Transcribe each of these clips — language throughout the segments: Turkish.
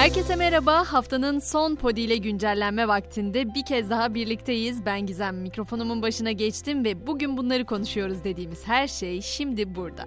Herkese merhaba. Haftanın son podi ile güncellenme vaktinde bir kez daha birlikteyiz. Ben Gizem mikrofonumun başına geçtim ve bugün bunları konuşuyoruz dediğimiz her şey şimdi burada.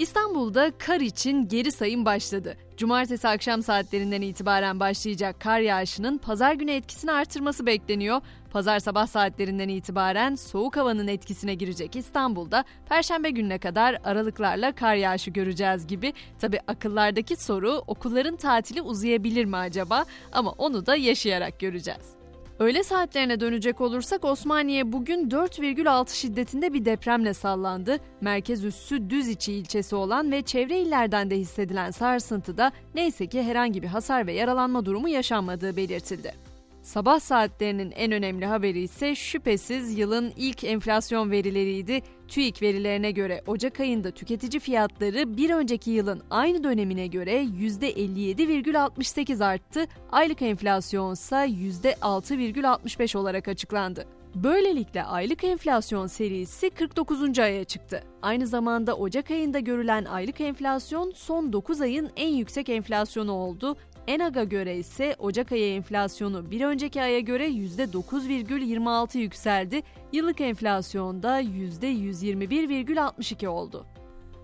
İstanbul'da kar için geri sayım başladı. Cumartesi akşam saatlerinden itibaren başlayacak kar yağışının pazar günü etkisini artırması bekleniyor. Pazar sabah saatlerinden itibaren soğuk havanın etkisine girecek İstanbul'da perşembe gününe kadar aralıklarla kar yağışı göreceğiz gibi. Tabi akıllardaki soru okulların tatili uzayabilir mi acaba? Ama onu da yaşayarak göreceğiz. Öğle saatlerine dönecek olursak Osmaniye bugün 4,6 şiddetinde bir depremle sallandı. Merkez üssü Düziçi ilçesi olan ve çevre illerden de hissedilen sarsıntıda neyse ki herhangi bir hasar ve yaralanma durumu yaşanmadığı belirtildi. Sabah saatlerinin en önemli haberi ise şüphesiz yılın ilk enflasyon verileriydi. TÜİK verilerine göre Ocak ayında tüketici fiyatları bir önceki yılın aynı dönemine göre %57,68 arttı. Aylık enflasyon ise %6,65 olarak açıklandı. Böylelikle aylık enflasyon serisi 49. aya çıktı. Aynı zamanda Ocak ayında görülen aylık enflasyon son 9 ayın en yüksek enflasyonu oldu. Enaga göre ise Ocak ayı enflasyonu bir önceki aya göre %9,26 yükseldi. Yıllık enflasyonda %121,62 oldu.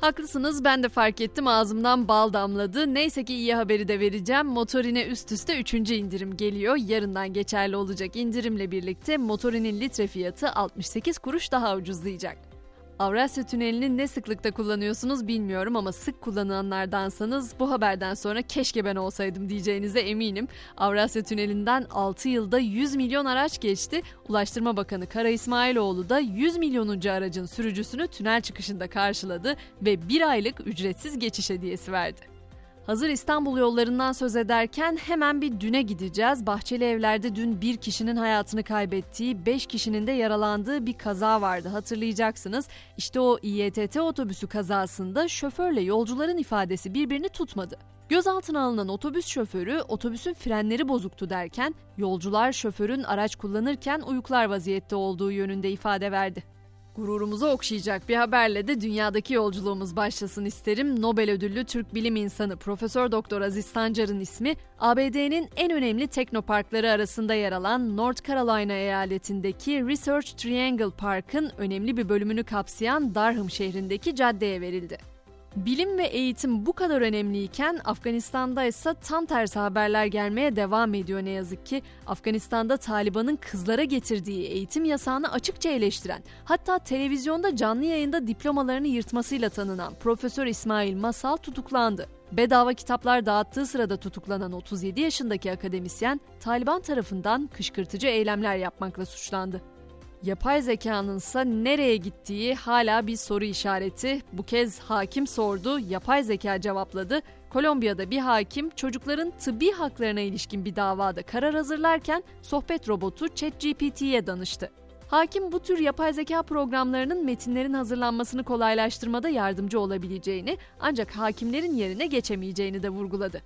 Haklısınız ben de fark ettim ağzımdan bal damladı. Neyse ki iyi haberi de vereceğim. Motorine üst üste 3. indirim geliyor. Yarından geçerli olacak indirimle birlikte motorinin litre fiyatı 68 kuruş daha ucuzlayacak. Avrasya Tüneli'ni ne sıklıkta kullanıyorsunuz bilmiyorum ama sık kullananlardansanız bu haberden sonra keşke ben olsaydım diyeceğinize eminim. Avrasya Tüneli'nden 6 yılda 100 milyon araç geçti. Ulaştırma Bakanı Kara İsmailoğlu da 100 milyonuncu aracın sürücüsünü tünel çıkışında karşıladı ve bir aylık ücretsiz geçiş hediyesi verdi. Hazır İstanbul yollarından söz ederken hemen bir düne gideceğiz. Bahçeli Evler'de dün bir kişinin hayatını kaybettiği, beş kişinin de yaralandığı bir kaza vardı hatırlayacaksınız. İşte o İETT otobüsü kazasında şoförle yolcuların ifadesi birbirini tutmadı. Gözaltına alınan otobüs şoförü otobüsün frenleri bozuktu derken yolcular şoförün araç kullanırken uyuklar vaziyette olduğu yönünde ifade verdi. Gururumuzu okşayacak bir haberle de dünyadaki yolculuğumuz başlasın isterim. Nobel ödüllü Türk bilim insanı Profesör Doktor Aziz Sancar'ın ismi ABD'nin en önemli teknoparkları arasında yer alan North Carolina eyaletindeki Research Triangle Park'ın önemli bir bölümünü kapsayan Durham şehrindeki caddeye verildi. Bilim ve eğitim bu kadar önemliyken Afganistan'da ise tam tersi haberler gelmeye devam ediyor ne yazık ki. Afganistan'da Taliban'ın kızlara getirdiği eğitim yasağını açıkça eleştiren, hatta televizyonda canlı yayında diplomalarını yırtmasıyla tanınan Profesör İsmail Masal tutuklandı. Bedava kitaplar dağıttığı sırada tutuklanan 37 yaşındaki akademisyen Taliban tarafından kışkırtıcı eylemler yapmakla suçlandı. Yapay zekanın ise nereye gittiği hala bir soru işareti. Bu kez hakim sordu, yapay zeka cevapladı. Kolombiya'da bir hakim çocukların tıbbi haklarına ilişkin bir davada karar hazırlarken sohbet robotu ChatGPT'ye danıştı. Hakim bu tür yapay zeka programlarının metinlerin hazırlanmasını kolaylaştırmada yardımcı olabileceğini ancak hakimlerin yerine geçemeyeceğini de vurguladı.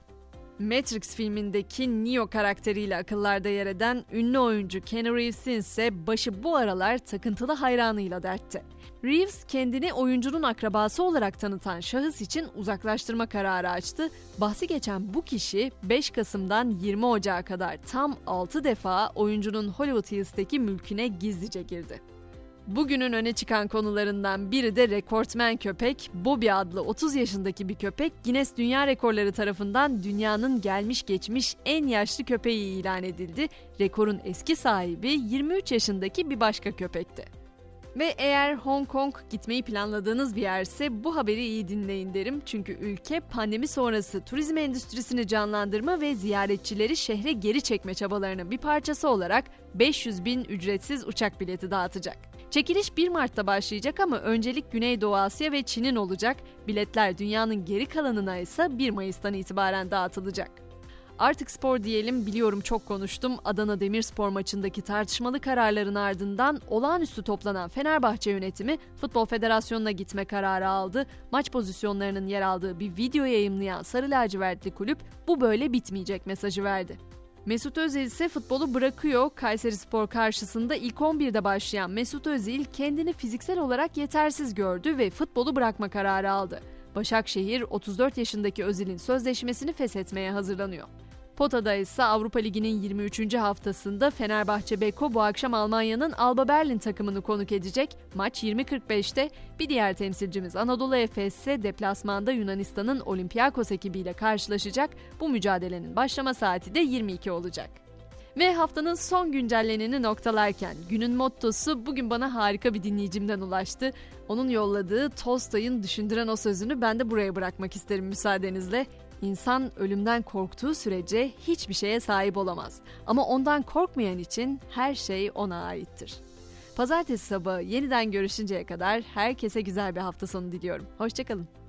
Matrix filmindeki Neo karakteriyle akıllarda yer eden ünlü oyuncu Keanu Reeves'in ise başı bu aralar takıntılı hayranıyla dertte. Reeves kendini oyuncunun akrabası olarak tanıtan şahıs için uzaklaştırma kararı açtı. Bahsi geçen bu kişi 5 Kasım'dan 20 Ocağı kadar tam 6 defa oyuncunun Hollywood Hills'teki mülküne gizlice girdi. Bugünün öne çıkan konularından biri de rekortmen köpek. Bobby adlı 30 yaşındaki bir köpek Guinness Dünya Rekorları tarafından dünyanın gelmiş geçmiş en yaşlı köpeği ilan edildi. Rekorun eski sahibi 23 yaşındaki bir başka köpekti. Ve eğer Hong Kong gitmeyi planladığınız bir yerse bu haberi iyi dinleyin derim. Çünkü ülke pandemi sonrası turizm endüstrisini canlandırma ve ziyaretçileri şehre geri çekme çabalarının bir parçası olarak 500 bin ücretsiz uçak bileti dağıtacak. Çekiliş 1 Mart'ta başlayacak ama öncelik Güneydoğu Asya ve Çin'in olacak. Biletler dünyanın geri kalanına ise 1 Mayıs'tan itibaren dağıtılacak. Artık spor diyelim biliyorum çok konuştum. Adana Demirspor maçındaki tartışmalı kararların ardından olağanüstü toplanan Fenerbahçe yönetimi Futbol Federasyonu'na gitme kararı aldı. Maç pozisyonlarının yer aldığı bir video yayımlayan Sarı Lacivertli kulüp bu böyle bitmeyecek mesajı verdi. Mesut Özil ise futbolu bırakıyor. Kayseri Spor karşısında ilk 11'de başlayan Mesut Özil kendini fiziksel olarak yetersiz gördü ve futbolu bırakma kararı aldı. Başakşehir 34 yaşındaki Özil'in sözleşmesini feshetmeye hazırlanıyor. Potada ise Avrupa Ligi'nin 23. haftasında Fenerbahçe Beko bu akşam Almanya'nın Alba Berlin takımını konuk edecek. Maç 20.45'te bir diğer temsilcimiz Anadolu Efes ise deplasmanda Yunanistan'ın Olympiakos ekibiyle karşılaşacak. Bu mücadelenin başlama saati de 22 olacak. Ve haftanın son güncelleneni noktalarken günün mottosu bugün bana harika bir dinleyicimden ulaştı. Onun yolladığı Tolstoy'un düşündüren o sözünü ben de buraya bırakmak isterim müsaadenizle. İnsan ölümden korktuğu sürece hiçbir şeye sahip olamaz. Ama ondan korkmayan için her şey ona aittir. Pazartesi sabahı yeniden görüşünceye kadar herkese güzel bir hafta sonu diliyorum. Hoşçakalın.